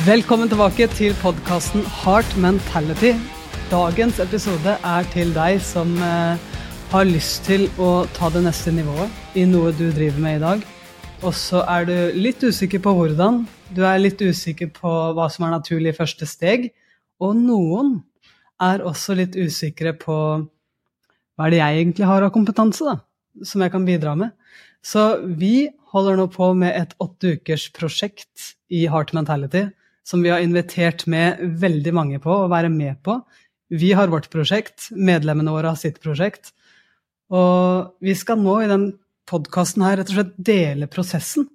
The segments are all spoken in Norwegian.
Velkommen tilbake til podkasten Heart Mentality. Dagens episode er til deg som eh, har lyst til å ta det neste nivået i noe du driver med i dag. Og så er du litt usikker på hvordan. Du er litt usikker på hva som er naturlig første steg. Og noen er også litt usikre på hva er det jeg egentlig har av kompetanse, da, som jeg kan bidra med. Så vi holder nå på med et åtte ukers prosjekt i Heart Mentality som vi har invitert med veldig mange på å være med på. Vi har vårt prosjekt, medlemmene våre har sitt prosjekt. Og vi skal nå i den podkasten her rett og slett dele prosessen.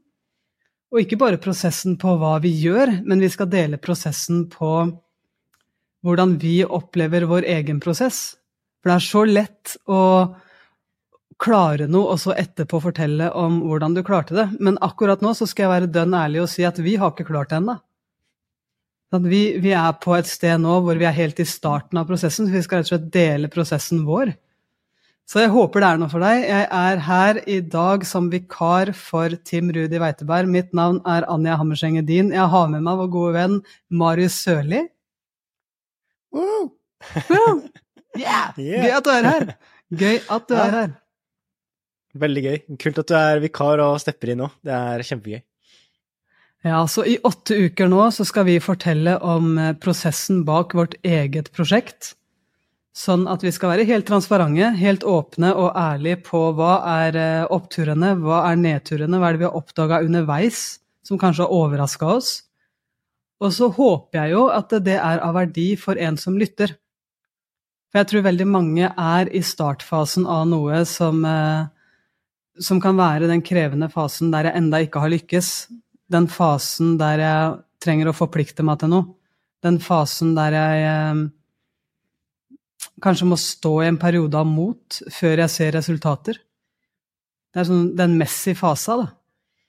Og ikke bare prosessen på hva vi gjør, men vi skal dele prosessen på hvordan vi opplever vår egen prosess. For det er så lett å klare noe, og så etterpå fortelle om hvordan du klarte det. Men akkurat nå så skal jeg være dønn ærlig og si at vi har ikke klart det ennå. Vi, vi, er på et sted nå hvor vi er helt i starten av prosessen, så vi skal rett og slett dele prosessen vår. Så jeg håper det er noe for deg. Jeg er her i dag som vikar for Tim Rudi Weiteberg. Mitt navn er Anja Hammerseng Edin. Jeg har med meg vår gode venn Marius Sørli. Woo! yeah. Gøy at du er her! Gøy at du er her. Veldig gøy. Kult at du er vikar og stepper inn nå. Det er kjempegøy. Ja, så I åtte uker nå så skal vi fortelle om eh, prosessen bak vårt eget prosjekt. Sånn at vi skal være helt transparente, helt åpne og ærlige på hva er eh, oppturene, hva er nedturene, hva er det vi har oppdaga underveis som kanskje har overraska oss. Og så håper jeg jo at det er av verdi for en som lytter. For jeg tror veldig mange er i startfasen av noe som, eh, som kan være den krevende fasen der jeg enda ikke har lykkes. Den fasen der jeg trenger å forplikte meg til noe. Den fasen der jeg kanskje må stå i en periode av mot før jeg ser resultater. Det er sånn den Messi-fasa, da.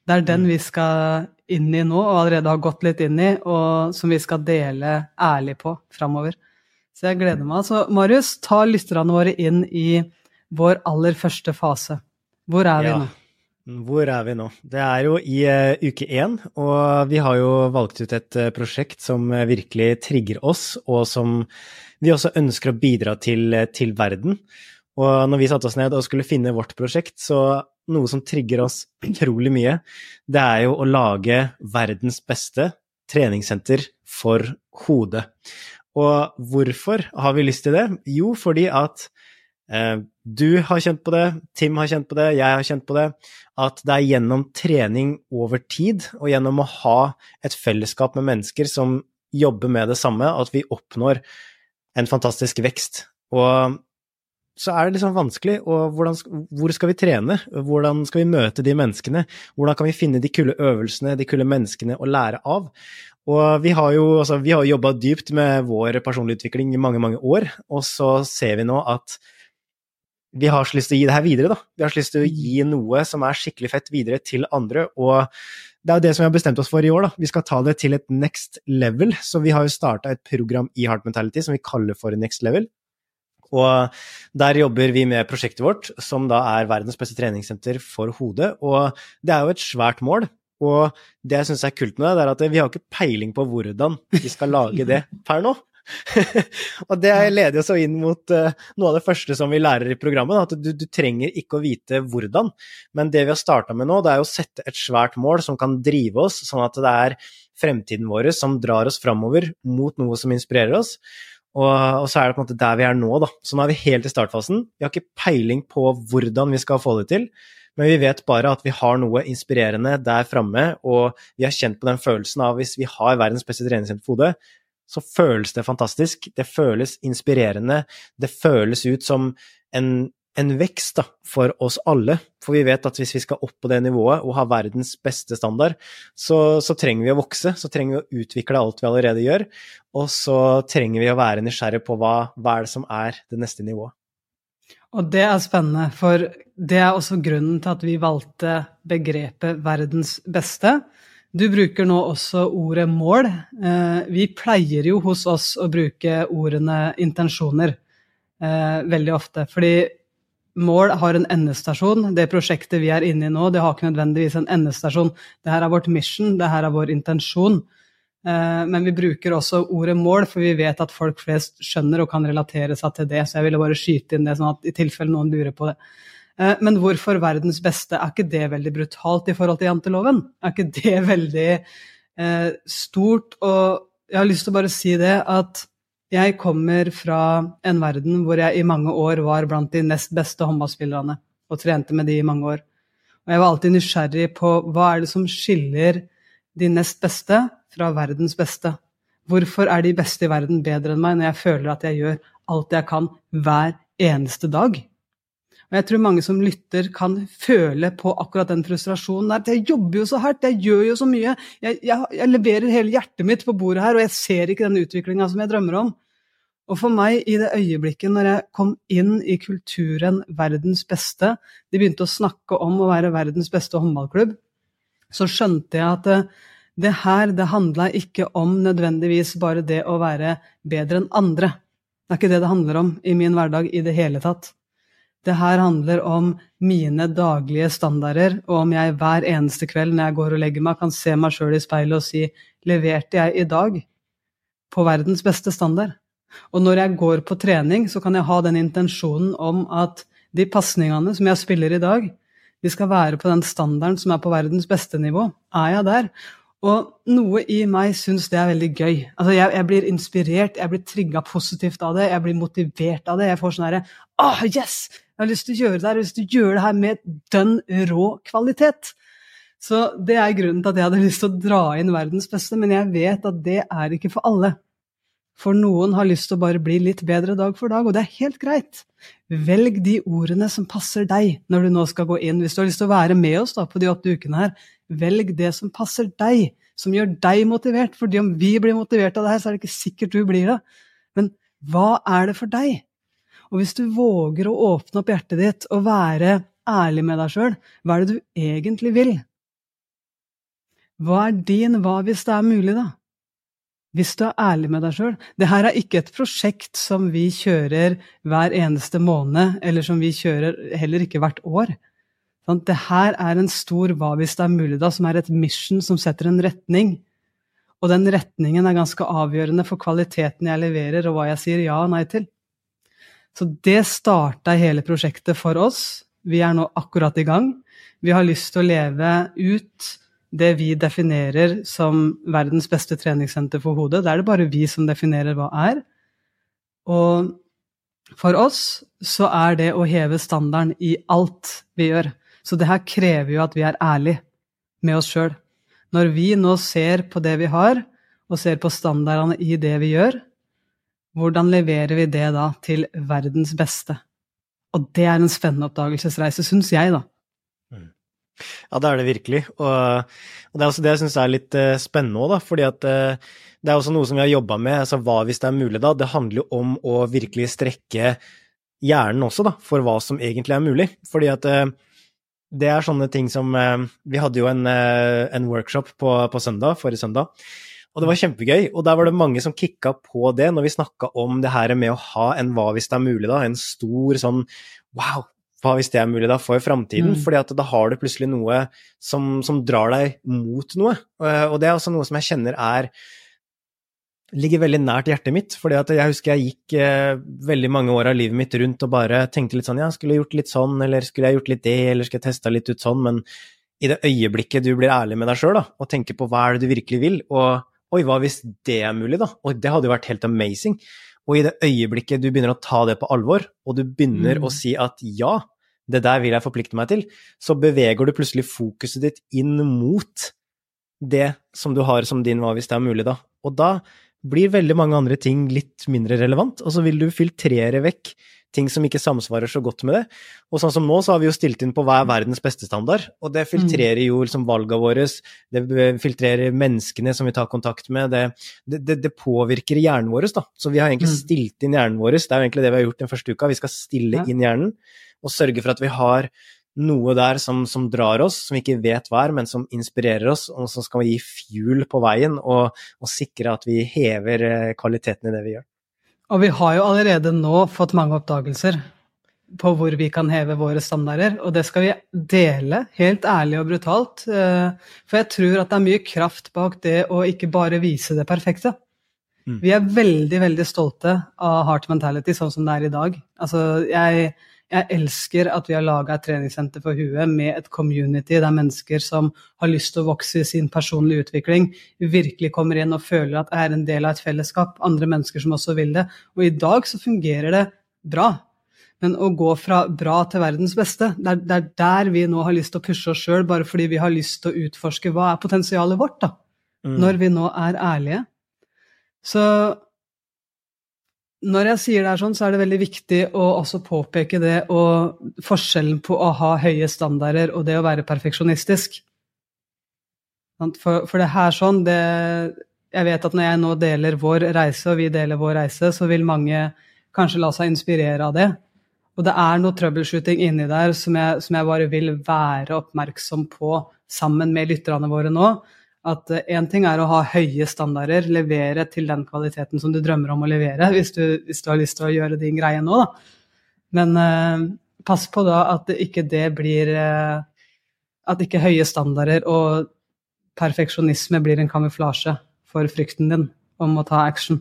Det er den mm. vi skal inn i nå, og allerede har gått litt inn i, og som vi skal dele ærlig på framover. Så jeg gleder meg. Så Marius, ta lytterne våre inn i vår aller første fase. Hvor er vi ja. nå? Hvor er vi nå? Det er jo i uh, uke én, og vi har jo valgt ut et uh, prosjekt som uh, virkelig trigger oss, og som vi også ønsker å bidra til, til verden. Og når vi satte oss ned og skulle finne vårt prosjekt, så noe som trigger oss utrolig mye, det er jo å lage verdens beste treningssenter for hodet. Og hvorfor har vi lyst til det? Jo, fordi at du har kjent på det, Tim har kjent på det, jeg har kjent på det, at det er gjennom trening over tid og gjennom å ha et fellesskap med mennesker som jobber med det samme, at vi oppnår en fantastisk vekst. Og så er det liksom vanskelig. Og hvordan, hvor skal vi trene? Hvordan skal vi møte de menneskene? Hvordan kan vi finne de kule øvelsene, de kule menneskene å lære av? Og vi har jo altså, jobba dypt med vår personlige utvikling i mange, mange år, og så ser vi nå at vi har så lyst til å gi det her videre, da. Vi har så lyst til å gi noe som er skikkelig fett videre til andre, og det er jo det som vi har bestemt oss for i år, da. Vi skal ta det til et next level. Så vi har jo starta et program i Heart Mentality som vi kaller for Next Level. Og der jobber vi med prosjektet vårt, som da er verdens beste treningssenter for hodet. Og det er jo et svært mål. Og det jeg syns er kult med det, er at vi har ikke peiling på hvordan vi skal lage det per nå. og det leder oss inn mot uh, noe av det første som vi lærer i programmet, at du, du trenger ikke å vite hvordan, men det vi har starta med nå, det er å sette et svært mål som kan drive oss, sånn at det er fremtiden vår som drar oss framover mot noe som inspirerer oss. Og, og, så er det på en måte der vi er nå, da. Så nå er vi helt i startfasen. Vi har ikke peiling på hvordan vi skal få det til, men vi vet bare at vi har noe inspirerende der framme, og vi har kjent på den følelsen av hvis vi har verdens beste treningssenter på hodet, så føles det fantastisk. Det føles inspirerende. Det føles ut som en, en vekst da, for oss alle. For vi vet at hvis vi skal opp på det nivået og ha verdens beste standard, så, så, trenger vi å vokse. Så trenger vi å utvikle alt vi allerede gjør. Og så trenger vi å være nysgjerrig på hva, hva er det som er det neste nivået. Og det er spennende, for det er også grunnen til at vi valgte begrepet 'verdens beste'. Du bruker nå også ordet mål. Eh, vi pleier jo hos oss å bruke ordene intensjoner eh, veldig ofte. Fordi mål har en endestasjon. Det prosjektet vi er inne i nå, det har ikke nødvendigvis en endestasjon. Det her er vårt mission, det her er vår intensjon. Eh, men vi bruker også ordet mål, for vi vet at folk flest skjønner og kan relatere seg til det. Så jeg ville bare skyte inn det, sånn at i tilfelle noen lurer på det. Eh, men hvorfor verdens beste? Er ikke det veldig brutalt i forhold til janteloven? Er ikke det veldig eh, stort? Og jeg har lyst til å bare si det at jeg kommer fra en verden hvor jeg i mange år var blant de nest beste håndballspillerne og trente med de i mange år. Og jeg var alltid nysgjerrig på hva er det som skiller de nest beste fra verdens beste. Hvorfor er de beste i verden bedre enn meg når jeg føler at jeg gjør alt jeg kan hver eneste dag? Og jeg tror mange som lytter, kan føle på akkurat den frustrasjonen der. Jeg jobber jo så hardt, jeg gjør jo så mye. Jeg, jeg, jeg leverer hele hjertet mitt på bordet her, og jeg ser ikke den utviklinga som jeg drømmer om. Og for meg, i det øyeblikket når jeg kom inn i kulturen verdens beste, de begynte å snakke om å være verdens beste håndballklubb, så skjønte jeg at det, det her, det handla ikke om nødvendigvis bare det å være bedre enn andre. Det er ikke det det handler om i min hverdag i det hele tatt. Det her handler om mine daglige standarder, og om jeg hver eneste kveld når jeg går og legger meg, kan se meg sjøl i speilet og si leverte jeg i dag på verdens beste standard? Og når jeg går på trening, så kan jeg ha den intensjonen om at de pasningene som jeg spiller i dag, de skal være på den standarden som er på verdens beste nivå. Er jeg der? Og noe i meg syns det er veldig gøy. Altså jeg, jeg, blir inspirert, jeg blir trigga positivt av det, jeg blir motivert av det. Jeg får sånn herre oh, yes! Jeg har lyst til å gjøre det her, jeg har lyst til å gjøre det her med dønn rå kvalitet. Så det er grunnen til at jeg hadde lyst til å dra inn verdens beste, men jeg vet at det er ikke for alle. For noen har lyst til å bare bli litt bedre dag for dag, og det er helt greit. Velg de ordene som passer deg når du nå skal gå inn. Hvis du har lyst til å være med oss da, på de åtte ukene her, velg det som passer deg, som gjør deg motivert. Fordi om vi blir motivert av det her, så er det ikke sikkert du blir det. Men hva er det for deg? Og hvis du våger å åpne opp hjertet ditt og være ærlig med deg sjøl, hva er det du egentlig vil? Hva er din hva hvis det er mulig, da? Hvis du er ærlig med deg sjøl. Det her er ikke et prosjekt som vi kjører hver eneste måned, eller som vi kjører heller ikke hvert år. Det her er en stor hva hvis det er mulig, da, som er et mission som setter en retning. Og den retningen er ganske avgjørende for kvaliteten jeg leverer, og hva jeg sier ja og nei til. Så det starta hele prosjektet for oss. Vi er nå akkurat i gang. Vi har lyst til å leve ut det vi definerer som verdens beste treningssenter for hodet. Det er det bare vi som definerer hva er. Og for oss så er det å heve standarden i alt vi gjør. Så det her krever jo at vi er ærlige med oss sjøl. Når vi nå ser på det vi har, og ser på standardene i det vi gjør, hvordan leverer vi det da til verdens beste? Og det er en spennende oppdagelsesreise, syns jeg, da. Mm. Ja, det er det virkelig. Og, og det er også det jeg syns er litt uh, spennende òg, da. Fordi at uh, det er også noe som vi har jobba med. Altså hva hvis det er mulig, da? Det handler jo om å virkelig strekke hjernen også, da, for hva som egentlig er mulig. Fordi at uh, det er sånne ting som Vi hadde jo en, en workshop på, på søndag, forrige søndag og det var kjempegøy, og der var det mange som kicka på det når vi snakka om det her med å ha en hva hvis det er mulig, da. En stor sånn wow, hva hvis det er mulig da, for framtiden? Mm. fordi at da har du plutselig noe som, som, drar deg mot noe. Og det er også noe som jeg kjenner er ligger veldig nært hjertet mitt. fordi at jeg husker jeg gikk eh, veldig mange år av livet mitt rundt og bare tenkte litt sånn ja, skulle jeg gjort litt sånn, eller skulle jeg gjort litt det, eller skulle jeg testa litt ut sånn, men i det øyeblikket du blir ærlig med deg sjøl og tenker på hva er det du virkelig vil, og Oi, hva hvis det er mulig, da? Og det hadde jo vært helt amazing. Og i det øyeblikket du begynner å ta det på alvor, og du begynner mm. å si at ja, det der vil jeg forplikte meg til, så beveger du plutselig fokuset ditt inn mot det som du har som din hva hvis det er mulig, da. Og da blir veldig mange andre ting litt mindre relevant, og så vil du filtrere vekk ting som ikke samsvarer så godt med det. Og sånn som nå, så har vi jo stilt inn på hva er verdens beste standard, og det filtrerer jo liksom valgene våre, det filtrerer menneskene som vi tar kontakt med, det, det, det påvirker hjernen vår, da. Så vi har egentlig mm. stilt inn hjernen vår, det er jo egentlig det vi har gjort den første uka, vi skal stille inn hjernen og sørge for at vi har noe der som, som, drar oss, som vi ikke vet hva er, men som inspirerer oss, og som skal gi fuel på veien og, og sikre at vi hever eh, kvaliteten i det vi gjør. Og vi har jo allerede nå fått mange oppdagelser. på hvor vi kan heve våre standarder, og det skal vi dele, helt ærlig og brutalt. Eh, for jeg tror at det er mye kraft bak det å ikke bare vise det perfekte. Mm. Vi er veldig, veldig stolte av Heart Mentality sånn som det er i dag. Altså, jeg, jeg elsker at vi har laga et treningssenter for huet med et community der mennesker som har lyst til å vokse i sin personlige utvikling, virkelig kommer inn og føler at det er en del av et fellesskap. Andre mennesker som også vil det. Og i dag så fungerer det bra. Men å gå fra bra til verdens beste, det er, det er der vi nå har lyst til å pushe oss sjøl, bare fordi vi har lyst til å utforske hva er potensialet vårt, da. Mm. Når vi nå er ærlige. Så når jeg sier det er sånn, så er det veldig viktig å også påpeke det og forskjellen på å ha høye standarder og det å være perfeksjonistisk. For, for det her sånn, det Jeg vet at når jeg nå deler vår reise, og vi deler vår reise, så vil mange kanskje la seg inspirere av det. Og det er noe troubleshooting inni der som jeg, som jeg bare vil være oppmerksom på sammen med lytterne våre nå. At én eh, ting er å ha høye standarder, levere til den kvaliteten som du drømmer om å levere, hvis du, hvis du har lyst til å gjøre din greie nå, da. Men eh, pass på da at ikke det blir eh, At ikke høye standarder og perfeksjonisme blir en kamuflasje for frykten din om å ta action.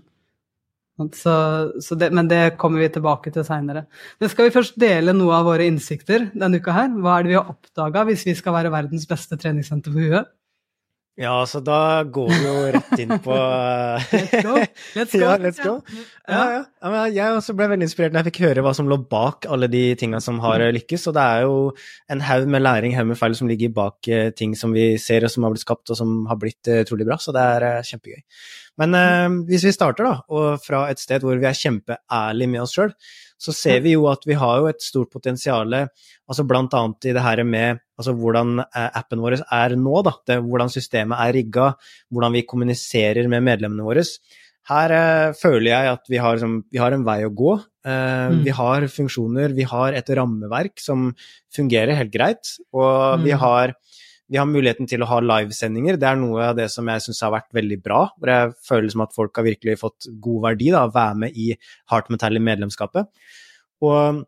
Så, så det, men det kommer vi tilbake til seinere. Men skal vi først dele noe av våre innsikter denne uka her? Hva er det vi har oppdaga hvis vi skal være verdens beste treningssenter for huet? Ja, så da går vi jo rett inn på Let's go! Let's go. ja, let's go. Ja, ja. ja jeg også ble veldig inspirert når jeg fikk høre hva som lå bak alle de tingene som har mm. lykkes. Og det er jo en haug med læring, haug med feil som ligger bak eh, ting som vi ser og som har blitt skapt og som har blitt uh, utrolig bra. Så det er uh, kjempegøy. Men eh, hvis vi starter da, og fra et sted hvor vi er kjempeærlige med oss sjøl, så ser vi jo at vi har jo et stort potensial, altså blant annet i det her med altså hvordan eh, appen vår er nå, da, det, hvordan systemet er rigga, hvordan vi kommuniserer med medlemmene våre. Her eh, føler jeg at vi har, som, vi har, en vei å gå. Eh, mm. Vi har funksjoner, vi har et rammeverk som fungerer helt greit. Og mm. vi har vi har muligheten til å ha livesendinger. Det er noe av det som jeg syns har vært veldig bra. Hvor jeg føler som at folk har virkelig fått god verdi av å være med i Heart Metal i medlemskapet. Og,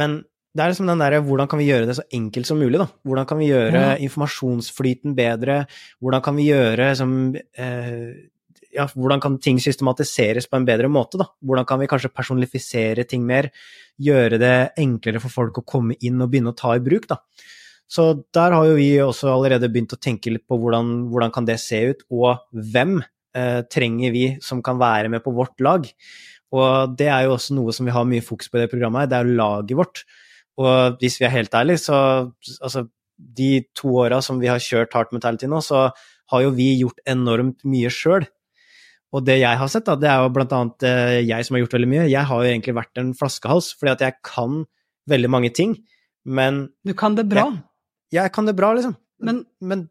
men det er liksom den derre hvordan kan vi gjøre det så enkelt som mulig, da? Hvordan kan vi gjøre ja. informasjonsflyten bedre? Hvordan kan vi gjøre som eh, ja, hvordan kan ting systematiseres på en bedre måte, da? Hvordan kan vi kanskje personifisere ting mer? Gjøre det enklere for folk å komme inn og begynne å ta i bruk, da. Så der har jo vi også allerede begynt å tenke litt på hvordan, hvordan kan det se ut, og hvem eh, trenger vi som kan være med på vårt lag. Og det er jo også noe som vi har mye fokus på i det programmet, det er jo laget vårt. Og hvis vi er helt ærlige, så altså de to åra som vi har kjørt Heart Mentality nå, så har jo vi gjort enormt mye sjøl. Og det jeg har sett, da, det er jo blant annet eh, jeg som har gjort veldig mye. Jeg har jo egentlig vært en flaskehals, fordi at jeg kan veldig mange ting, men Du kan det bra? Jeg, jeg kan det bra, liksom. Men, men,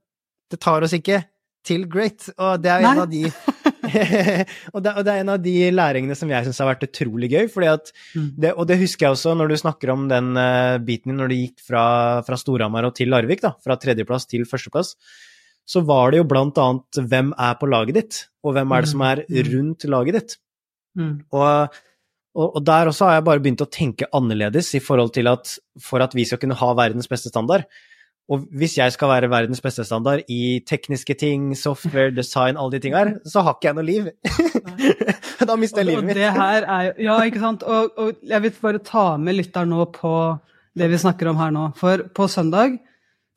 det tar oss ikke til great. Og det er en av de og, det, og, det, er en av de læringene som jeg syns har vært utrolig gøy. fordi at mm. det, Og det husker jeg også når du snakker om den uh, biten når du gikk fra, fra Storhamar og til Larvik, da, fra tredjeplass til førsteplass. Så var det jo blant annet hvem er på laget ditt, og hvem er det som er mm. Mm. rundt laget ditt. Mm. Og, og, og, der også har jeg bare begynt å tenke annerledes i forhold til at for at vi skal kunne ha verdens beste standard, og hvis jeg skal være verdens beste standard i tekniske ting, software, design, alle de tingene her, så har ikke jeg noe liv. da mister jeg livet mitt. Og det her er jo, ja, ikke sant. Og, og jeg vil bare ta med lytteren nå på det vi snakker om her nå. For på søndag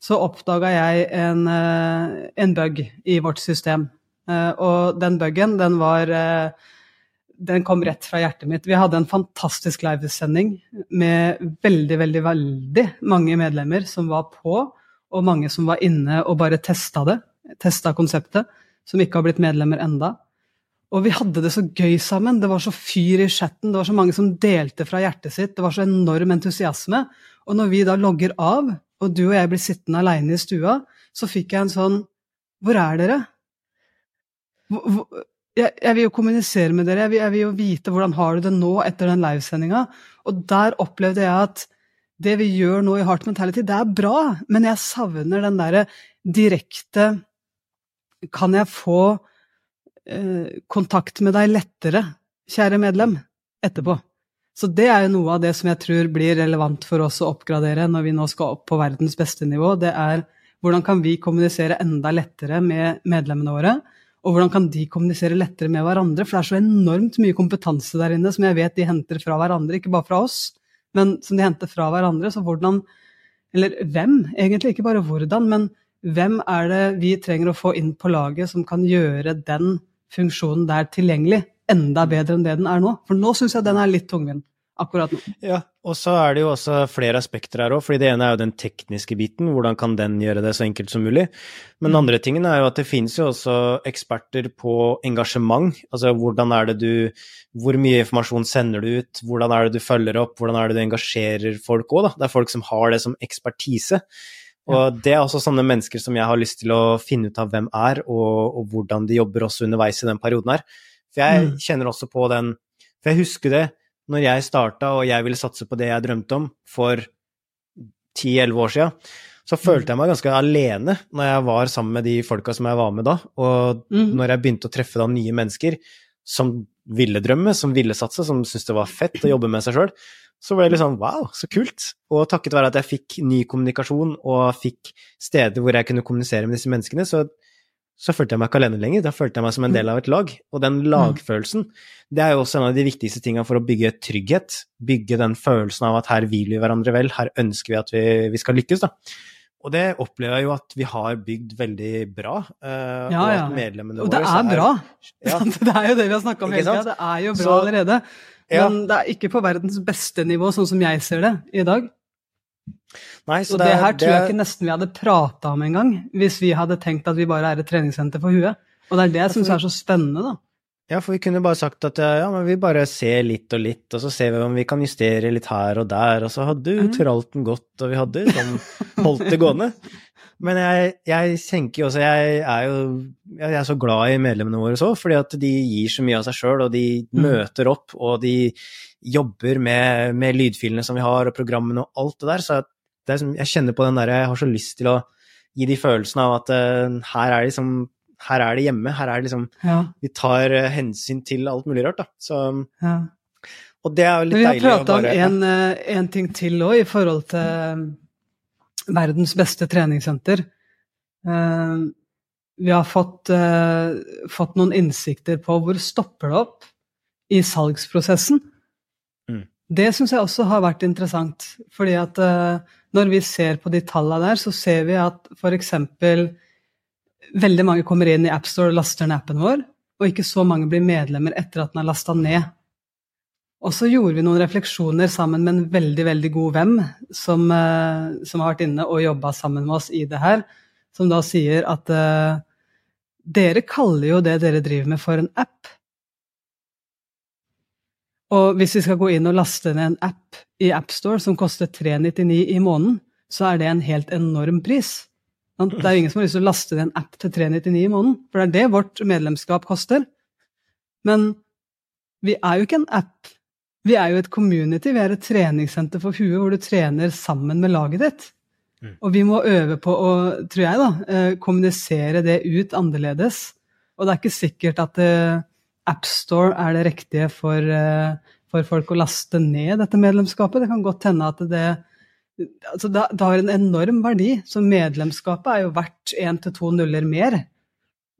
så oppdaga jeg en, eh, en, bug i vårt system. Eh, og den bugen, den var eh, den kom rett fra hjertet mitt. Vi hadde en fantastisk livesending med veldig, veldig, veldig mange medlemmer som var på og mange som var inne og bare testa det, testa konseptet, som ikke har blitt medlemmer enda. Og vi hadde det så gøy sammen. Det var så fyr i chatten, det var så mange som delte fra hjertet sitt, det var så enorm entusiasme. Og når vi da logger av, og du og jeg blir sittende aleine i stua, så fikk jeg en sånn Hvor er dere? Jeg, vil jo kommunisere med dere, jeg vil, jeg vil jo vite hvordan har du det nå etter den livesendinga. Og der opplevde jeg at det vi gjør nå i Heart Mentality, det er bra, men jeg savner den derre direkte Kan jeg få eh, kontakt med deg lettere, kjære medlem, etterpå? Så det er jo noe av det som jeg tror blir relevant for oss å oppgradere når vi nå skal opp på verdens beste nivå. Det er hvordan kan vi kommunisere enda lettere med medlemmene våre? Og hvordan kan de kommunisere lettere med hverandre? For det er så enormt mye kompetanse der inne som jeg vet de henter fra hverandre, ikke bare fra oss, men som de henter fra hverandre. Så hvordan, eller hvem, egentlig, ikke bare hvordan, men hvem er det vi trenger å få inn på laget som kan gjøre den funksjonen der tilgjengelig? enda bedre enn det den er nå. For nå syns jeg den er litt tungvint akkurat nå. Ja, og så er det jo også flere aspekter her òg, fordi det ene er jo den tekniske biten, hvordan kan den gjøre det så enkelt som mulig. Men den mm. andre tingen er jo at det finnes jo også eksperter på engasjement, altså hvordan er det du Hvor mye informasjon sender du ut, hvordan er det du følger opp, hvordan er det du engasjerer folk òg, da. Det er folk som har det som ekspertise. Og det er også sånne mennesker som jeg har lyst til å finne ut av hvem er, og, og hvordan de jobber også underveis i den perioden her. For jeg mm. kjenner også på den For jeg husker det når jeg starta og jeg ville satse på det jeg drømte om for 10-11 år sia, så følte jeg meg ganske alene når jeg var sammen med de folka som jeg var med da. Og mm. når jeg begynte å treffe da nye mennesker som ville drømme, som ville satse, som syntes det var fett å jobbe med seg sjøl, så ble det liksom wow, så kult. Og takket være at jeg fikk ny kommunikasjon og fikk steder hvor jeg kunne kommunisere med disse menneskene, så så følte jeg meg ikke alene lenger. Da følte jeg meg som en del av et lag. Og den mm. lagfølelsen, det er jo også en av de viktigste tingene for å bygge trygghet. Bygge den følelsen av at her vil vi hverandre vel, her ønsker vi at vi, vi skal lykkes, da. Og det opplever jeg jo at vi har bygd veldig bra. Uh, ja, ja. Og, og det er bra! Ja. det er jo det vi har snakka om hele tida. Det er jo bra så, allerede. Men ja. det er ikke på verdens beste nivå, sånn som jeg ser det i dag. Nei, så, så det, det, her tror jeg ikke nesten vi hadde prata om engang, hvis vi hadde tenkt at vi bare er et treningssenter for huet. Og det er det jeg syns er så spennende, da. Ja, for vi kunne bare sagt at ja, men vi bare ser litt og litt, og så ser vi om vi kan justere litt her og der, og så hadde jo tralten gått, og vi hadde sånn holdt det gående. Men jeg, jeg tenker jo også Jeg er jo jeg er så glad i medlemmene våre så, fordi at de gir så mye av seg sjøl, og de mm. møter opp, og de jobber med, med, lydfilene som vi har, og programmene og alt det der. Så det som, jeg kjenner på den der Jeg har så lyst til å gi de følelsene av at uh, her er det liksom her er det hjemme. Her er det liksom ja. Vi tar uh, hensyn til alt mulig rart, da. Så ja. Og det er jo litt deilig å bare Vi har prata om en, uh, en, ting til òg, i forhold til verdens beste treningssenter. vi har fått, fått noen innsikter på hvor stopper det opp i salgsprosessen. Det syns jeg også har vært interessant, fordi at når vi ser på de tallene der, så ser vi at f.eks. veldig mange kommer inn i AppStore og laster ned appen vår, og ikke så mange blir medlemmer etter at den er lasta ned. Og så gjorde vi noen refleksjoner sammen med en veldig veldig god venn som, uh, som har vært inne og jobba sammen med oss i det her, som da sier at uh, dere kaller jo det dere driver med, for en app. Og hvis vi skal gå inn og laste ned en app i AppStore som koster 399 i måneden, så er det en helt enorm pris. Det er ingen som har lyst til å laste ned en app til 399 i måneden, for det er det vårt medlemskap koster. Men vi er jo ikke en app. Vi er jo et community, vi er et treningssenter for huet hvor du trener sammen med laget ditt. Mm. Og vi må øve på å, tror jeg, da, eh, kommunisere det ut annerledes. Og det er ikke sikkert at uh, AppStore er det riktige for uh, for folk å laste ned dette medlemskapet. Det kan godt hende at det altså det, det, har en enorm verdi. Så medlemskapet er jo verdt én til to nuller mer.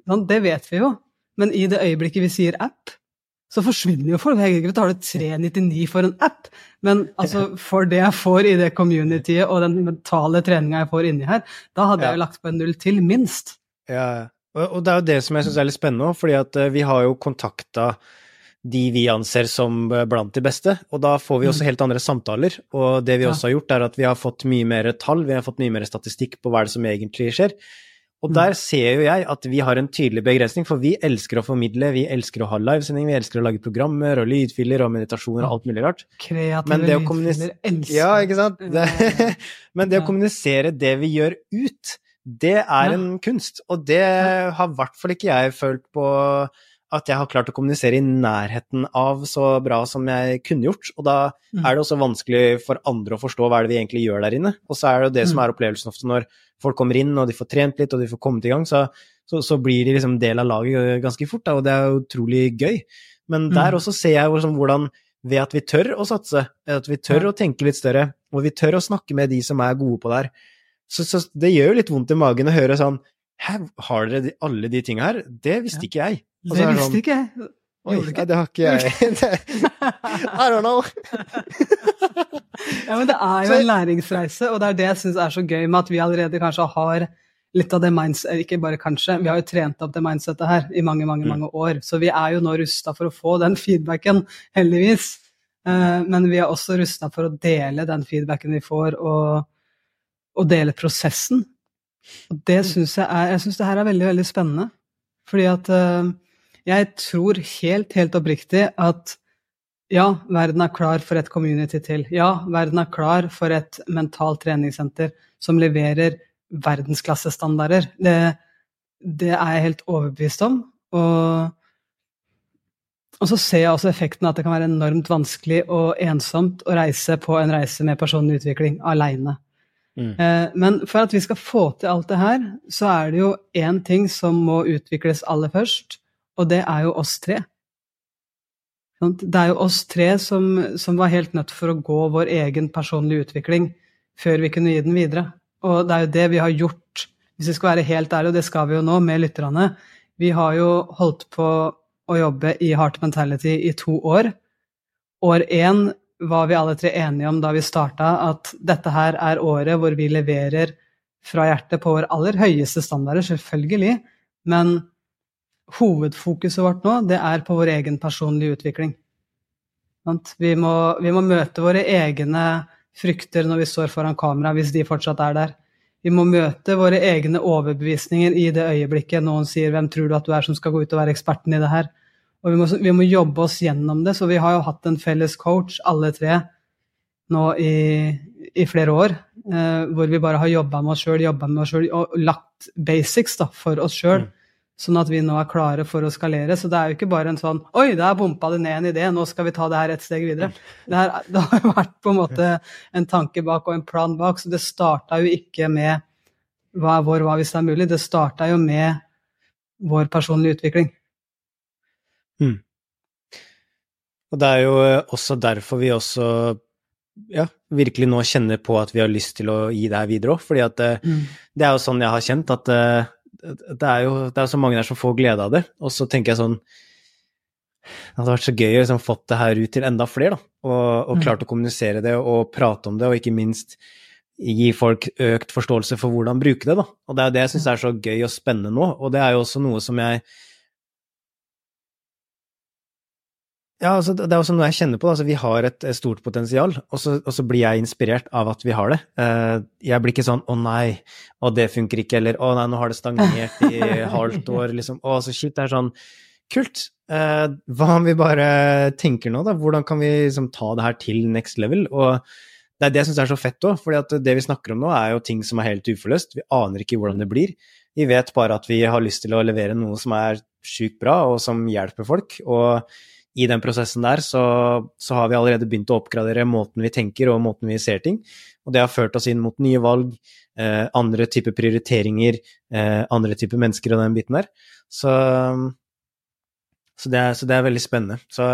Sånn, det vet vi jo. Men i det øyeblikket vi sier app, så forsvinner jo folk. Jeg kan ikke betale 399 for en app, men altså, for det jeg får i det communityet og den mentale treninga jeg får inni her, da hadde ja. jeg jo lagt på en null til, minst. Ja, Ja, og det er jo det som jeg syns er litt spennende òg, fordi at eh, vi har jo kontakta de vi anser som eh, blant de beste. Og da får vi også mm. helt andre samtaler. Og det vi også har gjort, er at vi har fått mye mer tall, vi har fått mye mer statistikk på hva det som egentlig skjer. Og mm. der ser jo jeg at vi har en tydelig begrensning, for vi elsker å formidle, vi elsker å ha livesending, vi elsker å lage programmer og lydfiler og meditasjoner og alt mulig rart. Kreative lydfiler, elsker Ja, ikke sant? Det, men det å kommunisere det vi gjør ut, det er ja. en kunst. Og det har i hvert fall ikke jeg følt på at jeg har klart å kommunisere i nærheten av så bra som jeg kunne gjort. Og da mm. er det også vanskelig for andre å forstå hva er det vi egentlig gjør der inne. Og så er det jo det mm. som er opplevelsen ofte når folk kommer inn og de får trent litt og de får kommet i gang, så, så, så blir de liksom del av laget ganske fort, da, og det er utrolig gøy. Men der mm. også ser jeg liksom hvordan ved at vi tør å satse, at vi tør Ja. å tenke litt større, og vi tør å snakke med de som er gode på det her. Så, så det gjør jo litt vondt i magen å høre sånn Hæ, har dere de, alle de tinga her? Det visste Ja. ikke jeg. Og så Det visste sånn, ikke jeg. Oi, nei, det har ikke jeg. I don't know. Ja, men det er jo en læringsreise, og det er det jeg syns er så gøy med at vi allerede kanskje har litt av det mindset, ikke bare kanskje, vi har jo trent opp det mindsettet her i mange, mange, Mm. mange år. Så vi er jo nå rusta for å få den feedbacken, heldigvis. Eh, Men vi er også rusta for å dele den feedbacken vi får, og, og dele prosessen. Og det syns jeg er Jeg syns det her er veldig, veldig spennende. Fordi at eh, jeg tror helt, helt oppriktig at ja, verden er klar for et community til. Ja, verden er klar for et mentalt treningssenter som leverer verdensklassestandarder. Det, det er jeg helt overbevist om. Og, og så ser jeg også effekten at det kan være enormt vanskelig og ensomt å reise på en reise med personlig utvikling aleine. Mm. Eh, Men for at vi skal få til alt det her, så er det jo én ting som må utvikles aller først, og det er jo oss tre. Det er jo oss tre som, som var helt nødt for å gå vår egen personlige utvikling før vi kunne gi den videre. Og det er jo det vi har gjort, hvis vi skal være helt ærlige, og det skal vi jo nå med lytterne. Vi har jo holdt på å jobbe i Heart Mentality i to år. År én var vi alle tre enige om da vi starta at dette her er året hvor vi leverer fra hjertet på våre aller høyeste standarder, selvfølgelig. Men hovedfokuset vårt nå, det er på vår egen personlige utvikling. Vi må, vi må møte våre egne frykter når vi står foran kamera, hvis de fortsatt er der. Vi må møte våre egne overbevisninger i det øyeblikket noen sier 'Hvem tror du at du er som skal gå ut og være eksperten i det her?' Og vi må, vi må jobbe oss gjennom det. Så vi har jo hatt en felles coach, alle tre, nå i, i flere år. Eh, hvor vi bare har jobba med oss sjøl, jobba med oss sjøl og lagt basics da, for oss sjøl. Mm. Sånn at vi nå er klare for å skalere. Så det er jo ikke bare en sånn Oi, der bompa det ned en idé, nå skal vi ta det her et steg videre. Det, her, det har jo vært på en måte en tanke bak og en plan bak, så det starta jo ikke med hva er vår hva hvis det er mulig, det starta jo med vår personlige utvikling. Og det er jo eh, også derfor vi også ja, virkelig nå kjenner på at vi har lyst til å gi det her videre òg. Fordi at eh, det er jo sånn jeg har kjent, at eh, det er jo det er så mange der som får glede av det. Og så tenker jeg sånn Det hadde vært så gøy å liksom fått det her ut til enda flere, da. Og, og Mm. klart å kommunisere det og prate om det, og ikke minst gi folk økt forståelse for hvordan bruke det, da. Og det er jo det jeg syns er så gøy og spennende nå, og det er jo også noe som jeg Ja, altså, det er også noe jeg kjenner på. Altså, vi har et stort potensial, og så, og så blir jeg inspirert av at vi har det. Eh, jeg blir ikke sånn 'å nei, å det funker ikke', eller 'å nei, nå har det stagnert i halvt år', liksom. Å, så shit. Det er sånn kult. Eh, hva om vi bare tenker nå, da? Hvordan kan vi liksom ta det her til next level? Og det er det jeg syns er så fett òg, for det vi snakker om nå, er jo ting som er helt uforløst. Vi aner ikke hvordan det blir. Vi vet bare at vi har lyst til å levere noe som er sjukt bra, og som hjelper folk. Og i den prosessen der så, så har vi allerede begynt å oppgradere måten vi tenker og måten vi ser ting. Og det har ført oss inn mot nye valg, eh, andre typer prioriteringer, eh, andre typer mennesker og den biten der. Så, så, det er, så det er veldig spennende. Så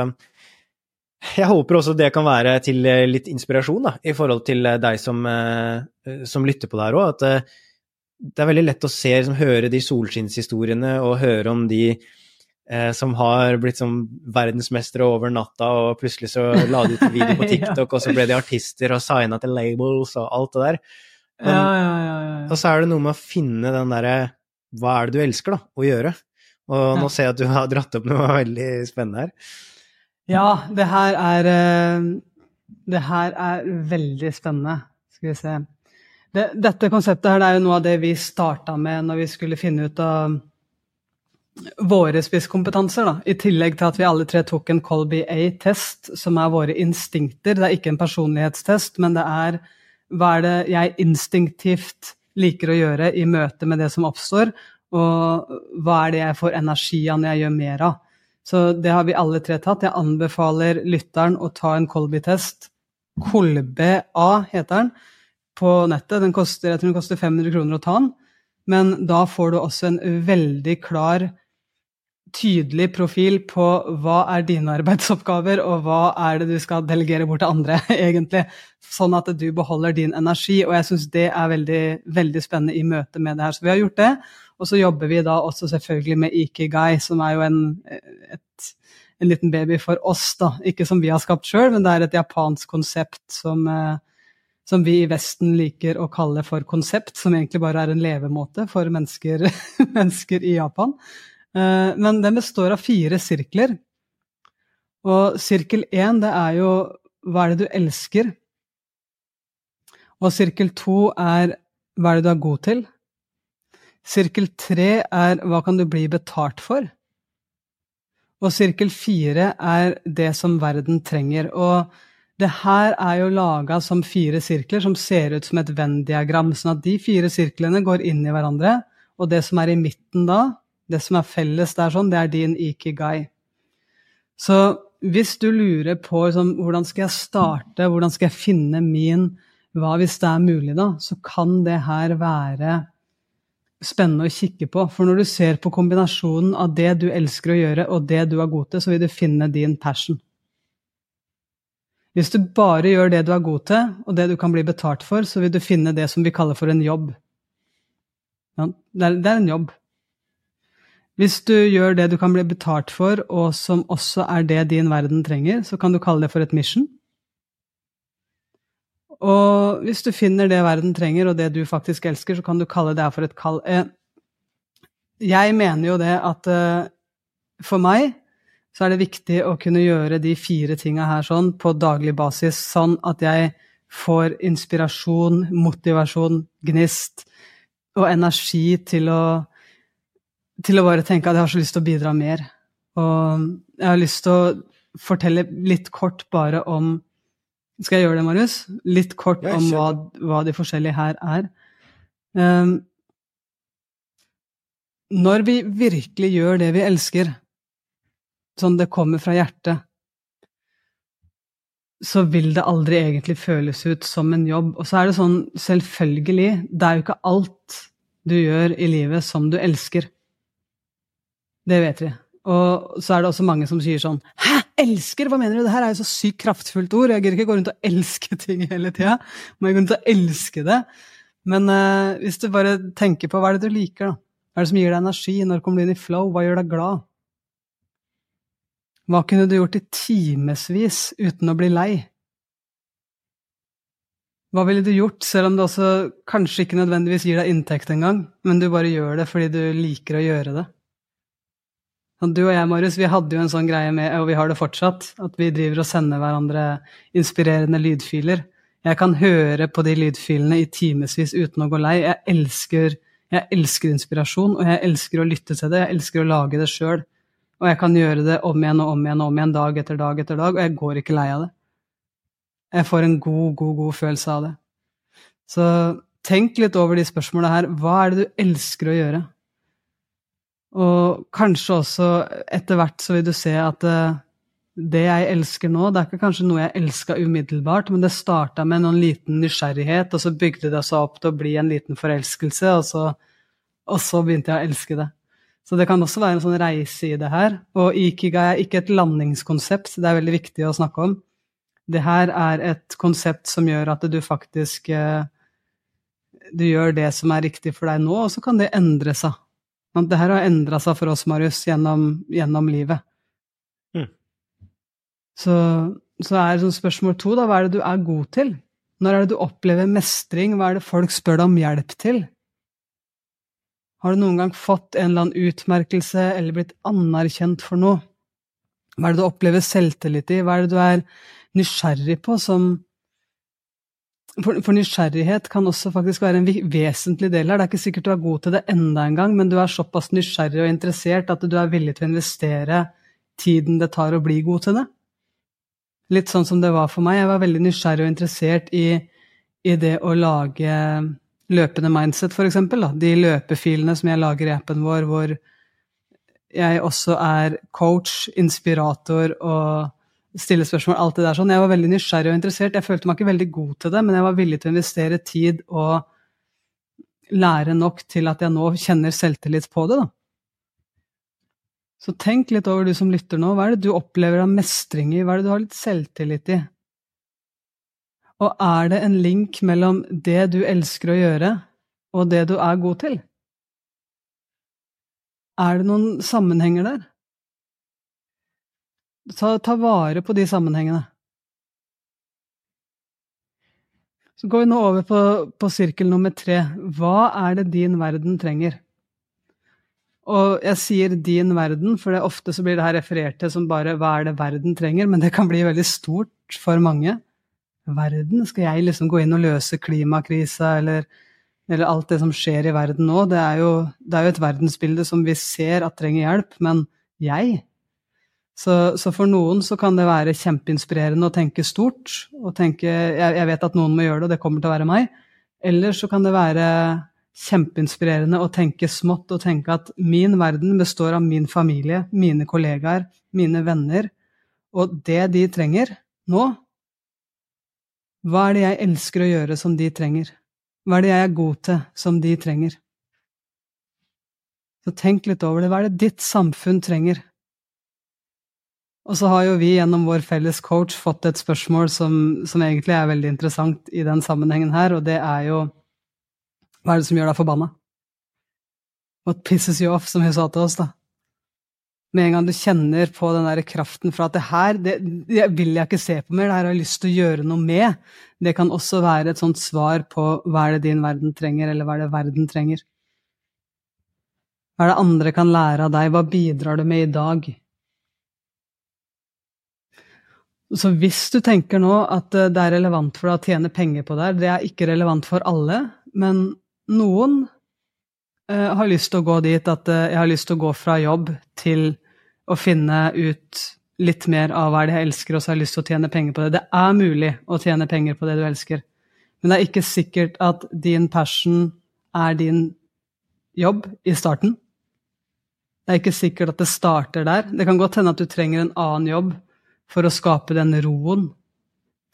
jeg håper også det kan være til litt inspirasjon da, i forhold til deg som, eh, som lytter på det her òg. At eh, det er veldig lett å se, liksom, høre de solskinnshistoriene og høre om de som har blitt som verdensmestere over natta, og plutselig så la de ut en video på TikTok, og så ble de artister og signa til labels og alt det der. Men, Ja, ja, ja, ja, ja. Og så er det noe med å finne den derre Hva er det du elsker, da, å gjøre? Og Ja. nå ser jeg at du har dratt opp noe veldig spennende her. Ja, det her er eh, Det her er veldig spennende. Skal vi se. Det, dette konseptet her det er jo noe av det vi starta med når vi skulle finne ut av våre spisskompetanser. Da. I tillegg til at vi alle tre tok en Colby A-test, som er våre instinkter. Det er ikke en personlighetstest, men det er hva er det jeg instinktivt liker å gjøre i møte med det som oppstår, og hva er det jeg får energi av når jeg gjør mer av. Så det har vi alle tre tatt. Jeg anbefaler lytteren å ta en Colby-test. Kolbe A heter den på nettet. Den koster, jeg tror den koster 500 kroner å ta den. Men da får du også en veldig klar tydelig profil på hva er dine arbeidsoppgaver, og hva er det du skal delegere bort til andre, egentlig. Sånn at du beholder din energi. Og jeg syns det er veldig, veldig spennende i møte med det her. Så vi har gjort det. Og så jobber vi da også selvfølgelig med Ikigai, som er jo en, et, en liten baby for oss, da. Ikke som vi har skapt sjøl, men det er et japansk konsept som, eh, som vi i Vesten liker å kalle for konsept, som egentlig bare er en levemåte for mennesker, mennesker i Japan. Eh, men den består av fire sirkler. Og sirkel én, det er jo hva er det du elsker? Og sirkel to er hva er det du er god til? Sirkel tre er hva kan du bli betalt for? Og sirkel fire er det som verden trenger. Og det her er jo laga som fire sirkler som ser ut som et Venn-diagram. Sånn at de fire sirklene går inn i hverandre, og det som er i midten da, det som er felles der, sånn, det er din ikigai. Så hvis du lurer på liksom, hvordan skal jeg starte, hvordan skal jeg finne min hva hvis det er mulig, da, så kan det her være spennende å kikke på. For når du ser på kombinasjonen av det du elsker å gjøre, og det du er god til, så vil du finne din passion. Hvis du bare gjør det du er god til, og det du kan bli betalt for, så vil du finne det som vi kaller for en jobb. Ja, det, er, en jobb. Hvis du gjør det du kan bli betalt for, og som også er det din verden trenger, så kan du kalle det for et mission. Og hvis du finner det verden trenger, og det du faktisk elsker, så kan du kalle det for et kall. Eh, jeg mener jo det at eh, for meg så er det viktig å kunne gjøre de fire tinga her sånn på daglig basis, sånn at jeg får inspirasjon, motivasjon, gnist og energi til å, til å bare tenke at jeg har så lyst til å bidra mer. Og jeg har lyst til å fortelle litt kort bare om skal jeg gjøre det, Marius? Litt kort om hva, hva, de forskjellige her er. Um, når vi virkelig gjør det vi elsker, sånn det kommer fra hjertet, så vil det aldri egentlig føles ut som en jobb. Og så er det sånn, selvfølgelig, det er jo ikke alt du gjør i livet som du elsker. Det vet vi. Og så er det også mange som sier sånn Hæ, elsker? Hva mener du? Det her er jo så sykt kraftfullt ord. Jeg gidder ikke gå rundt og elske ting hele tida. Må jeg gå rundt og elske det? Men uh, hvis du bare tenker på hva er det du liker, da? Hva er det som gir deg energi? Når kommer du inn i flow? Hva gjør deg glad? Hva kunne du gjort i timevis uten å bli lei? Hva ville du gjort, selv om det også kanskje ikke nødvendigvis gir deg inntekt engang, men du bare gjør det fordi du liker å gjøre det? Du og jeg, Marius, vi hadde jo en sånn greie med, og vi har det fortsatt, at vi driver og sender hverandre inspirerende lydfiler. Jeg kan høre på de lydfilene i timevis uten å gå lei. Jeg elsker, jeg elsker, inspirasjon, og jeg elsker å lytte til det. Jeg elsker å lage det sjøl. Og jeg kan gjøre det om igjen og om igjen og om igjen, dag etter dag etter dag, og jeg går ikke lei av det. Jeg får en god, god, god følelse av det. Så tenk litt over de spørsmålene her. Hva er det du elsker å gjøre? Og kanskje også etter hvert så vil du se at uh, det jeg elsker nå, det er ikke kanskje noe jeg elska umiddelbart, men det starta med noen liten nysgjerrighet, og så bygde det seg opp til å bli en liten forelskelse, og så, og så begynte jeg å elske det. Så det kan også være en sånn reise i det her. Og ikiga er ikke et landingskonsept, det er veldig viktig å snakke om. Det her er et konsept som gjør at du faktisk uh, du gjør det som er riktig for deg nå, og så kan det endre seg det her har endra seg for oss, Marius, gjennom, gjennom livet. Mm. Så, så er sånn spørsmål to, da, hva er det du er god til? Når er det du opplever mestring? Hva er det folk spør deg om hjelp til? Har du noen gang fått en eller annen utmerkelse eller blitt anerkjent for noe? Hva er det du opplever selvtillit i? Hva er det du er nysgjerrig på som, for, for, nysgjerrighet kan også faktisk være en vesentlig del her. Det er ikke sikkert du er god til det enda en gang, men du er såpass nysgjerrig og interessert at du er villig til å investere tiden det tar å bli god til det. Litt sånn som det var for meg. Jeg var veldig nysgjerrig og interessert i, i det å lage løpende mindset, f.eks. De løpefilene som jeg lager i appen vår, hvor jeg også er coach, inspirator og stille spørsmål, alt det der sånn. Jeg var veldig nysgjerrig og interessert. Jeg følte meg ikke veldig god til det, men jeg var villig til å investere tid og lære nok til at jeg nå kjenner selvtillit på det, da. Så tenk litt over du som lytter nå. Hva er det du opplever av mestring i? Hva er det du har litt selvtillit i? Og er det en link mellom det du elsker å gjøre, og det du er god til? Er det noen sammenhenger der? Ta, ta vare på de sammenhengene. Så går vi nå over på, på sirkel nummer tre. Hva er det din verden trenger? Og jeg sier 'din verden', for det ofte så blir det her referert til som bare 'hva er det verden trenger', men det kan bli veldig stort for mange. Verden? Skal jeg liksom gå inn og løse klimakrisa, eller, eller alt det som skjer i verden nå? Det er, jo, det er jo et verdensbilde som vi ser at trenger hjelp, men jeg? Så, så, for noen så kan det være kjempeinspirerende å tenke stort, og tenke jeg, jeg vet at noen må gjøre det, og det kommer til å være meg. Eller så kan det være kjempeinspirerende å tenke smått og tenke at min verden består av min familie, mine kollegaer, mine venner, og det de trenger nå Hva er det jeg elsker å gjøre som de trenger? Hva er det jeg er god til som de trenger? Så tenk litt over det. Hva er det ditt samfunn trenger? Og så har jo vi gjennom vår felles coach fått et spørsmål som, som egentlig er veldig interessant i den sammenhengen her, og det er jo hva er det som gjør deg forbanna? What pisses you off, som hun sa til oss, da. Med en gang du kjenner på den der kraften fra at det her det, det vil jeg ikke se på mer, det her har jeg lyst til å gjøre noe med, det kan også være et sånt svar på hva er det din verden trenger, eller hva er det verden trenger. Hva er det andre kan lære av deg, hva bidrar du med i dag? Så hvis du tenker nå at det er relevant for deg å tjene penger på det her, det er ikke relevant for alle, men noen eh, har lyst til å gå dit at eh, jeg har lyst til å gå fra jobb til å finne ut litt mer av hva det jeg elsker, og så har jeg lyst til å tjene penger på det. Det er mulig å tjene penger på det du elsker, men det er ikke sikkert at din passion er din jobb i starten. Det er ikke sikkert at det starter der. Det kan godt hende at du trenger en annen jobb for å skape den roen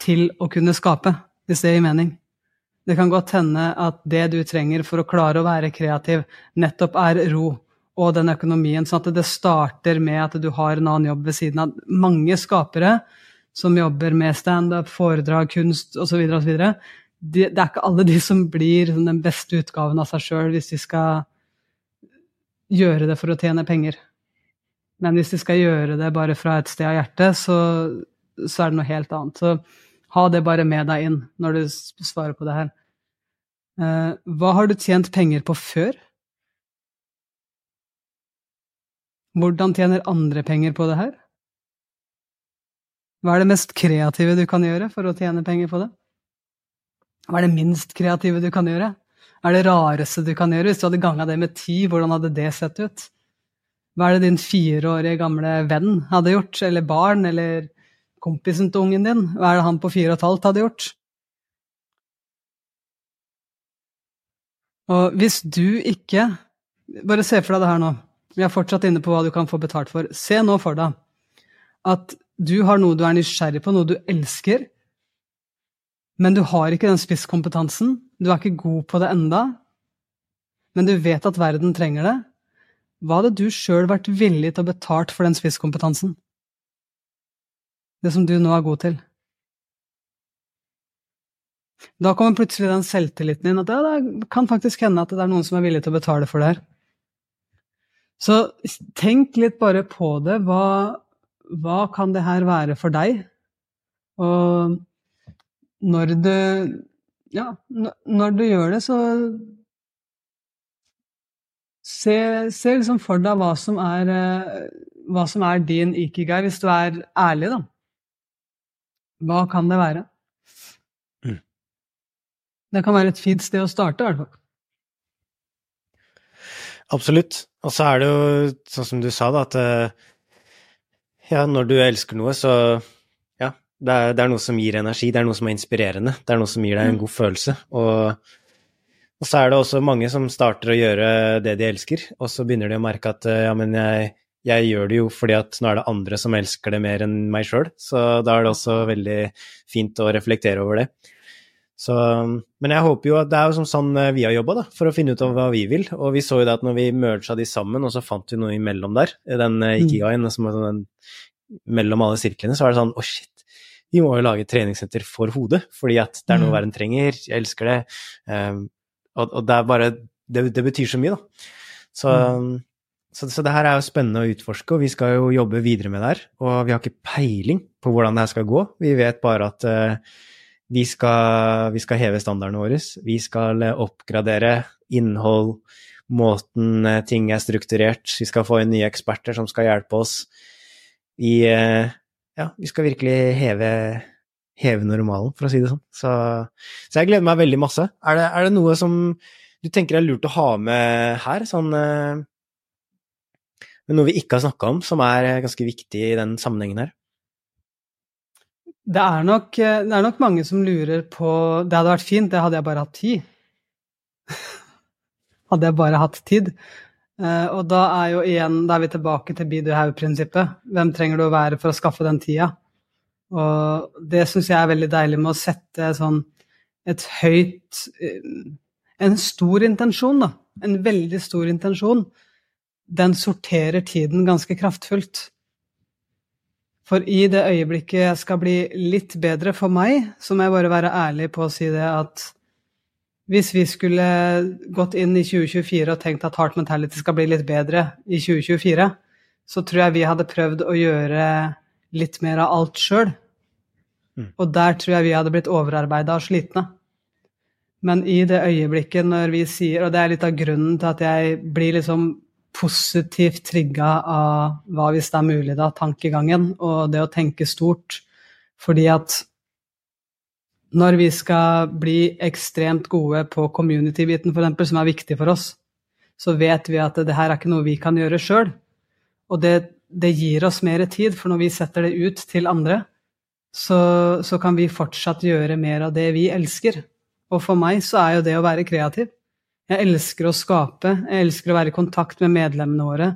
til å kunne skape, hvis det gir mening. Det kan godt hende at det du trenger for å klare å være kreativ, nettopp er ro og den økonomien. Sånn at det starter med at du har en annen jobb ved siden av. Mange skapere som jobber med standup, foredrag, kunst osv., osv. De, det er ikke alle de som blir den beste utgaven av seg sjøl hvis de skal gjøre det for å tjene penger. Men hvis de skal gjøre det bare fra et sted av hjertet, så, så er det noe helt annet. Så ha det bare med deg inn når du svarer på det her. Eh, hva har du tjent penger på før? Hvordan tjener andre penger på det her? Hva er det mest kreative du kan gjøre for å tjene penger på det? Hva er det minst kreative du kan gjøre? Hva er det rareste du kan gjøre? Hvis du hadde ganga det med ti, hvordan hadde det sett ut? Hva er det din fireårige gamle venn hadde gjort? Eller barn? Eller kompisen til ungen din? Hva er det han på fire og et halvt hadde gjort? Og hvis du ikke Bare se for deg det her nå. Vi er fortsatt inne på hva du kan få betalt for. Se nå for deg at du har noe du er nysgjerrig på, noe du elsker, men du har ikke den spisskompetansen. Du er ikke god på det enda, men du vet at verden trenger det. Hva hadde du sjøl vært villig til å betalt for den spisskompetansen? Det som du nå er god til. Da kommer plutselig den selvtilliten inn at ja, det kan faktisk hende at det er noen som er villig til å betale for det her. Så tenk litt bare på det. Hva, hva kan det her være for deg? Og når du Ja, når du gjør det, så Se, se liksom for deg hva som, er, hva som er din ikigai, hvis du er ærlig, da. Hva kan det være? Det kan være et fint sted å starte, i hvert fall. Absolutt. Og så er det jo sånn som du sa, da, at eh, ja, når du elsker noe, så ja, det er, det er, noe som gir energi, det er noe som er inspirerende, det er noe som gir deg en mm. god følelse. Og, og så er det også mange som starter å gjøre det de elsker, og så begynner de å merke at ja, men jeg, jeg gjør det jo fordi at nå er det andre som elsker det mer enn meg sjøl, så da er det også veldig fint å reflektere over det. Så, men jeg håper jo at det er jo sånn vi har jobba, for å finne ut av hva vi vil. Og vi så jo det at når vi merga de sammen, og så fant vi noe imellom der, den mm. ikigaien som er sånn mellom alle sirklene, så er det sånn å, oh shit, vi må jo lage et treningssenter for hodet, fordi at det er noe mm. verden trenger, jeg elsker det. Og, og, det er bare det, det, betyr så mye, da. Så, mm. så, så, det her er jo spennende å utforske, og vi skal jo jobbe videre med det her. Og vi har ikke peiling på hvordan det her skal gå. Vi vet bare at uh, vi, skal, vi skal heve standardene våre. Vi skal oppgradere innhold, måten eh, ting er strukturert. Vi skal få inn nye eksperter som skal hjelpe oss i uh, ja, vi skal virkelig heve, heve, normalen, for å si det sånn. Så, så jeg gleder meg veldig masse. Er det, er det, noe som du tenker er lurt å ha med her, sånn eh, Noe vi ikke har snakka om, som er ganske viktig i den sammenhengen her? Det er, nok, det er nok mange som lurer på Det hadde vært fint, det hadde jeg bare hatt tid. hadde jeg bare hatt tid. Og da er jo igjen, da er vi tilbake til be do have-prinsippet. Hvem trenger du å være for å skaffe den tida? Og det syns jeg er veldig deilig med å sette sånn et høyt uh, En stor intensjon, da. En veldig stor intensjon. Den sorterer tiden ganske kraftfullt. For i det øyeblikket jeg skal bli litt bedre for meg, så må jeg bare være ærlig på å si det at hvis vi skulle gått inn i 2024 og tenkt at Heart Mentality skal bli litt bedre i 2024, så tror jeg vi hadde prøvd å gjøre litt mer av alt sjøl. Mm. Og der tror jeg vi hadde blitt overarbeida og slitne. Men i det øyeblikket når vi sier, og det er litt av grunnen til at jeg blir liksom positivt trigga av hva hvis det er mulig, da, tankegangen, og det å tenke stort. Fordi at når vi skal bli ekstremt gode på community-biten, f.eks., som er viktig for oss, så vet vi at det her er ikke noe vi kan gjøre sjøl. Og det, det, gir oss mer tid, for når vi setter det ut til andre, så, så, kan vi fortsatt gjøre mer av det vi elsker. Og for meg så er jo det å være kreativ. Jeg elsker å skape, jeg elsker å være i kontakt med medlemmene våre.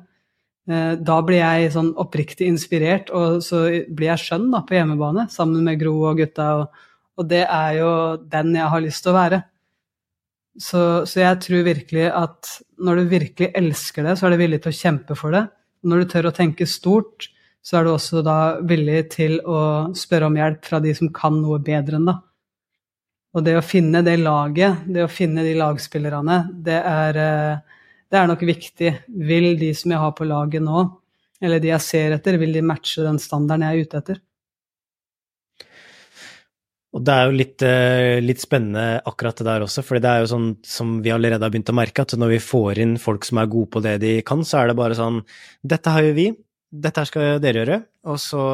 Eh, da blir jeg sånn oppriktig inspirert, og så blir jeg skjønn da, på hjemmebane sammen med Gro og gutta. og og det er jo den jeg har lyst til å være. Så, så, jeg tror virkelig at når du virkelig elsker det, så er du villig til å kjempe for det. Når du tør å tenke stort, så er du også da villig til å spørre om hjelp fra de som kan noe bedre enn deg. Og det å finne det laget, det å finne de lagspillerne, det er, eh, det er nok viktig. Vil de som jeg har på laget nå, eller de jeg ser etter, vil de matche den standarden jeg er ute etter? Og det er jo litt, eh, litt, spennende akkurat det der også, for det er jo sånn som vi allerede har begynt å merke, at når vi får inn folk som er gode på det de kan, så er det bare sånn Dette har jo vi, dette skal dere gjøre, og så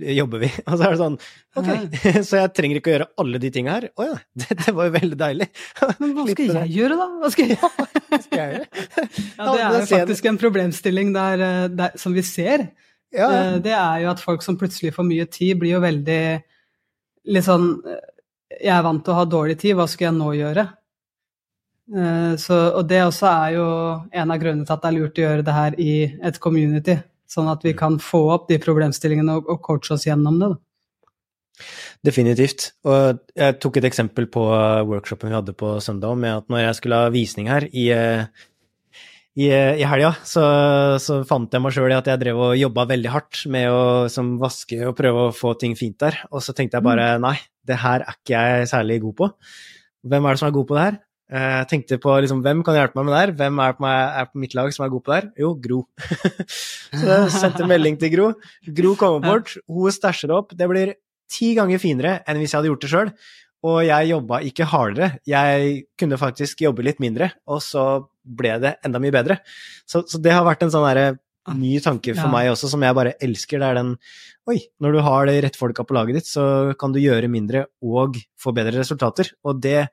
jobber vi. Og så er det sånn Ok, så jeg trenger ikke å gjøre alle de tinga her. Å ja, det, var jo veldig deilig. Men hva skal jeg gjøre, da? Hva skal jeg, hva skal jeg gjøre? Ja, det er jo faktisk en problemstilling der, eh, der, som vi ser. Ja. Eh, det er jo at folk som plutselig får mye tid, blir jo veldig litt sånn Jeg er vant til å ha dårlig tid, hva skal jeg nå gjøre? Eh, så, og det også er jo en av grunnene til at det er lurt å gjøre det her i et community. Sånn at vi kan få opp de problemstillingene og, og coache oss gjennom det. Da. Definitivt. Og jeg tok et eksempel på workshopen vi hadde på søndag med at når jeg skulle ha visning her i eh, i, i helga så, så, fant jeg meg sjøl i at jeg drev og jobba veldig hardt med å som, vaske og prøve å få ting fint der. Og så tenkte jeg bare mm. nei, det her er ikke jeg særlig god på. Hvem er det som er god på det her? Eh, jeg tenkte på liksom, hvem kan hjelpe meg med det her? Hvem er på, meg, er på mitt lag som er god på det her? Jo, Gro. så jeg sendte melding til Gro. Gro kommer bort, hun stæsjer opp. Det blir ti ganger finere enn hvis jeg hadde gjort det sjøl. Og jeg jobba ikke hardere, jeg kunne faktisk jobbe litt mindre, og så ble det enda mye bedre. Så, så det har vært en sånn derre ah, ny tanke for ja. meg også, som jeg bare elsker. Det er den Oi, når du har de rette folka på laget ditt, så kan du gjøre mindre og få bedre resultater. Og det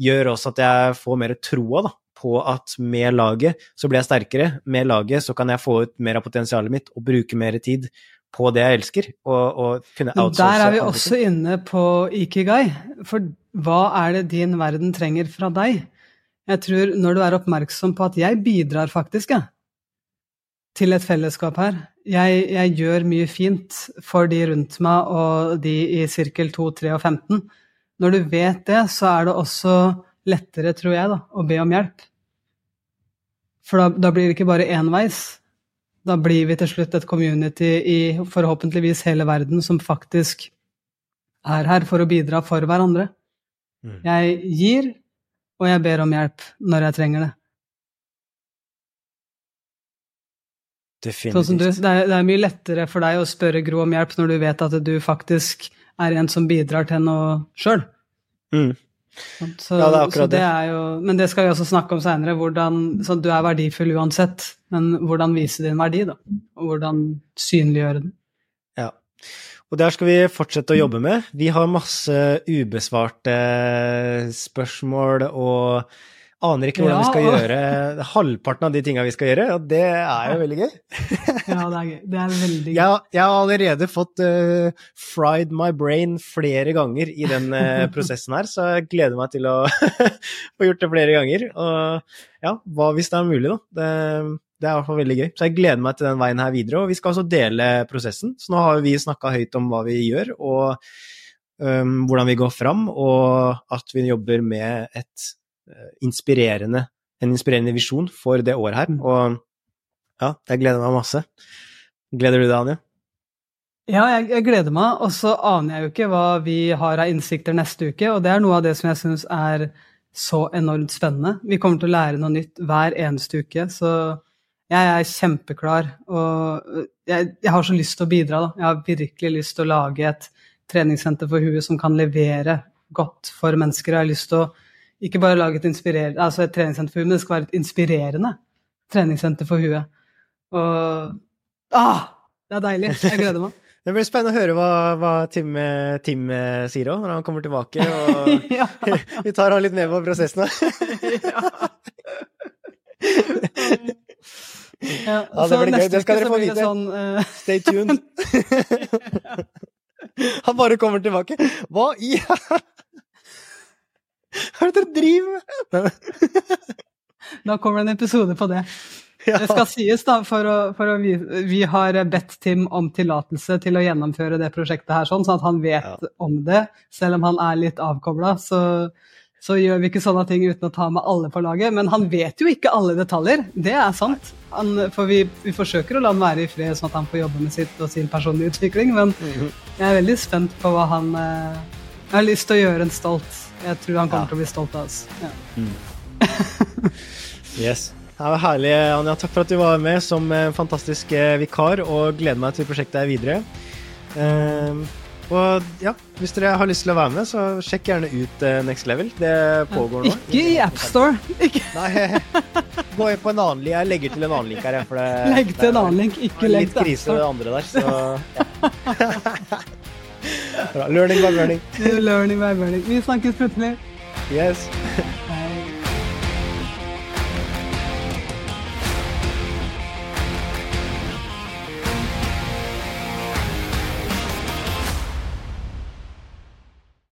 gjør også at jeg får mer troa da, på at med laget så blir jeg sterkere. Med laget så kan jeg få ut mer av potensialet mitt og bruke mer tid på det jeg elsker, og, og kunne outsource. Der er vi også inne på Ikigai. For hva er det din verden trenger fra deg? Jeg tror når du er oppmerksom på at jeg bidrar faktisk, jeg, til et fellesskap her. Jeg, jeg, gjør mye fint for de rundt meg og de i sirkel 2, 3 og 15. når du vet det, så er det også lettere, tror jeg, da, å be om hjelp. For da, da blir det ikke bare enveis. Da blir vi til slutt et community i forhåpentligvis hele verden som faktisk er her for å bidra for hverandre. Mm. Jeg gir, og jeg ber om hjelp når jeg trenger det. Definitivt. Sånn du, det, er, det, er, mye lettere for deg å spørre Gro om hjelp når du vet at du faktisk er en som bidrar til noe sjøl. Mm. Så, ja, det er akkurat det. Er jo, men det skal vi også snakke om seinere. Du er verdifull uansett, men hvordan vise din verdi, da? Og hvordan synliggjøre den. Ja. Og der skal vi fortsette å jobbe med. Vi har masse ubesvarte spørsmål og aner ikke hvordan ja, vi skal gjøre halvparten av de tinga vi skal gjøre, og det er jo veldig gøy. ja, det er gøy. Det er veldig gøy. Jeg, jeg har allerede fått uh, fried my brain flere ganger i den uh, prosessen her, så jeg gleder meg til å få gjort det flere ganger. Og ja, hva hvis det er mulig, da. Det, det er i hvert fall veldig gøy. Så jeg gleder meg til den veien her videre. Og vi skal også dele prosessen. Så nå har vi snakka høyt om hva vi gjør, og um, hvordan vi går fram, og at vi jobber med et inspirerende, en inspirerende visjon for det året her. Og ja, jeg gleder meg masse. Gleder du deg, Anja? Ja, jeg, jeg, gleder meg, og så aner jeg jo ikke hva vi har av innsikter neste uke, og det er noe av det som jeg syns er så enormt spennende. Vi kommer til å lære noe nytt hver eneste uke, så jeg er kjempeklar. Og jeg, jeg har så lyst til å bidra, da. Jeg har virkelig lyst til å lage et treningssenter for huet som kan levere godt for mennesker. Jeg har lyst til å ikke bare lage et, altså et treningssenter for huet, men det skal være et inspirerende treningssenter for huet. Og ah, det er deilig. Jeg gleder meg. Det blir spennende å høre hva, hva Tim, Tim, sier òg, når han kommer tilbake. Og ja. vi tar han litt med på prosessen ja. ja, det blir gøy. Det skal dere få vite. Sånn, uh... Stay tuned. han bare kommer tilbake. Hva i hva er det dere driver med?! da kommer det en episode på det. Ja. Det skal sies, da, for å, for å vi, vi, har bedt Tim om tillatelse til å gjennomføre det prosjektet her, sånn, sånn at han vet ja. om det. Selv om han er litt avkobla, så, så, gjør vi ikke sånne ting uten å ta med alle på laget. Men han vet jo ikke alle detaljer, det er sant. Han, for vi, vi, forsøker å la han være i fred, sånn at han får jobbe med sitt og sin personlige utvikling. Men mhm. jeg er veldig spent på hva han eh, Jeg har lyst til å gjøre en stolt. Jeg tror han kommer ja. til å bli stolt av oss. Ja. Mm. yes. Det var herlig, Anja. Takk for at du var med som fantastisk eh, vikar, og gleder meg til prosjektet er videre. Uh, og ja, hvis dere har lyst til å være med, så sjekk gjerne ut uh, Next Level. Det pågår nå. Ikke i AppStore. Ikke. Nei, gå inn på en annen link. Jeg legger til en annen link her. For det, legg til en annen link, ikke legg til AppStore. Litt krise det andre der, så ja. Learning by learning. learning by learning. Vi snakkes plutselig. Yes.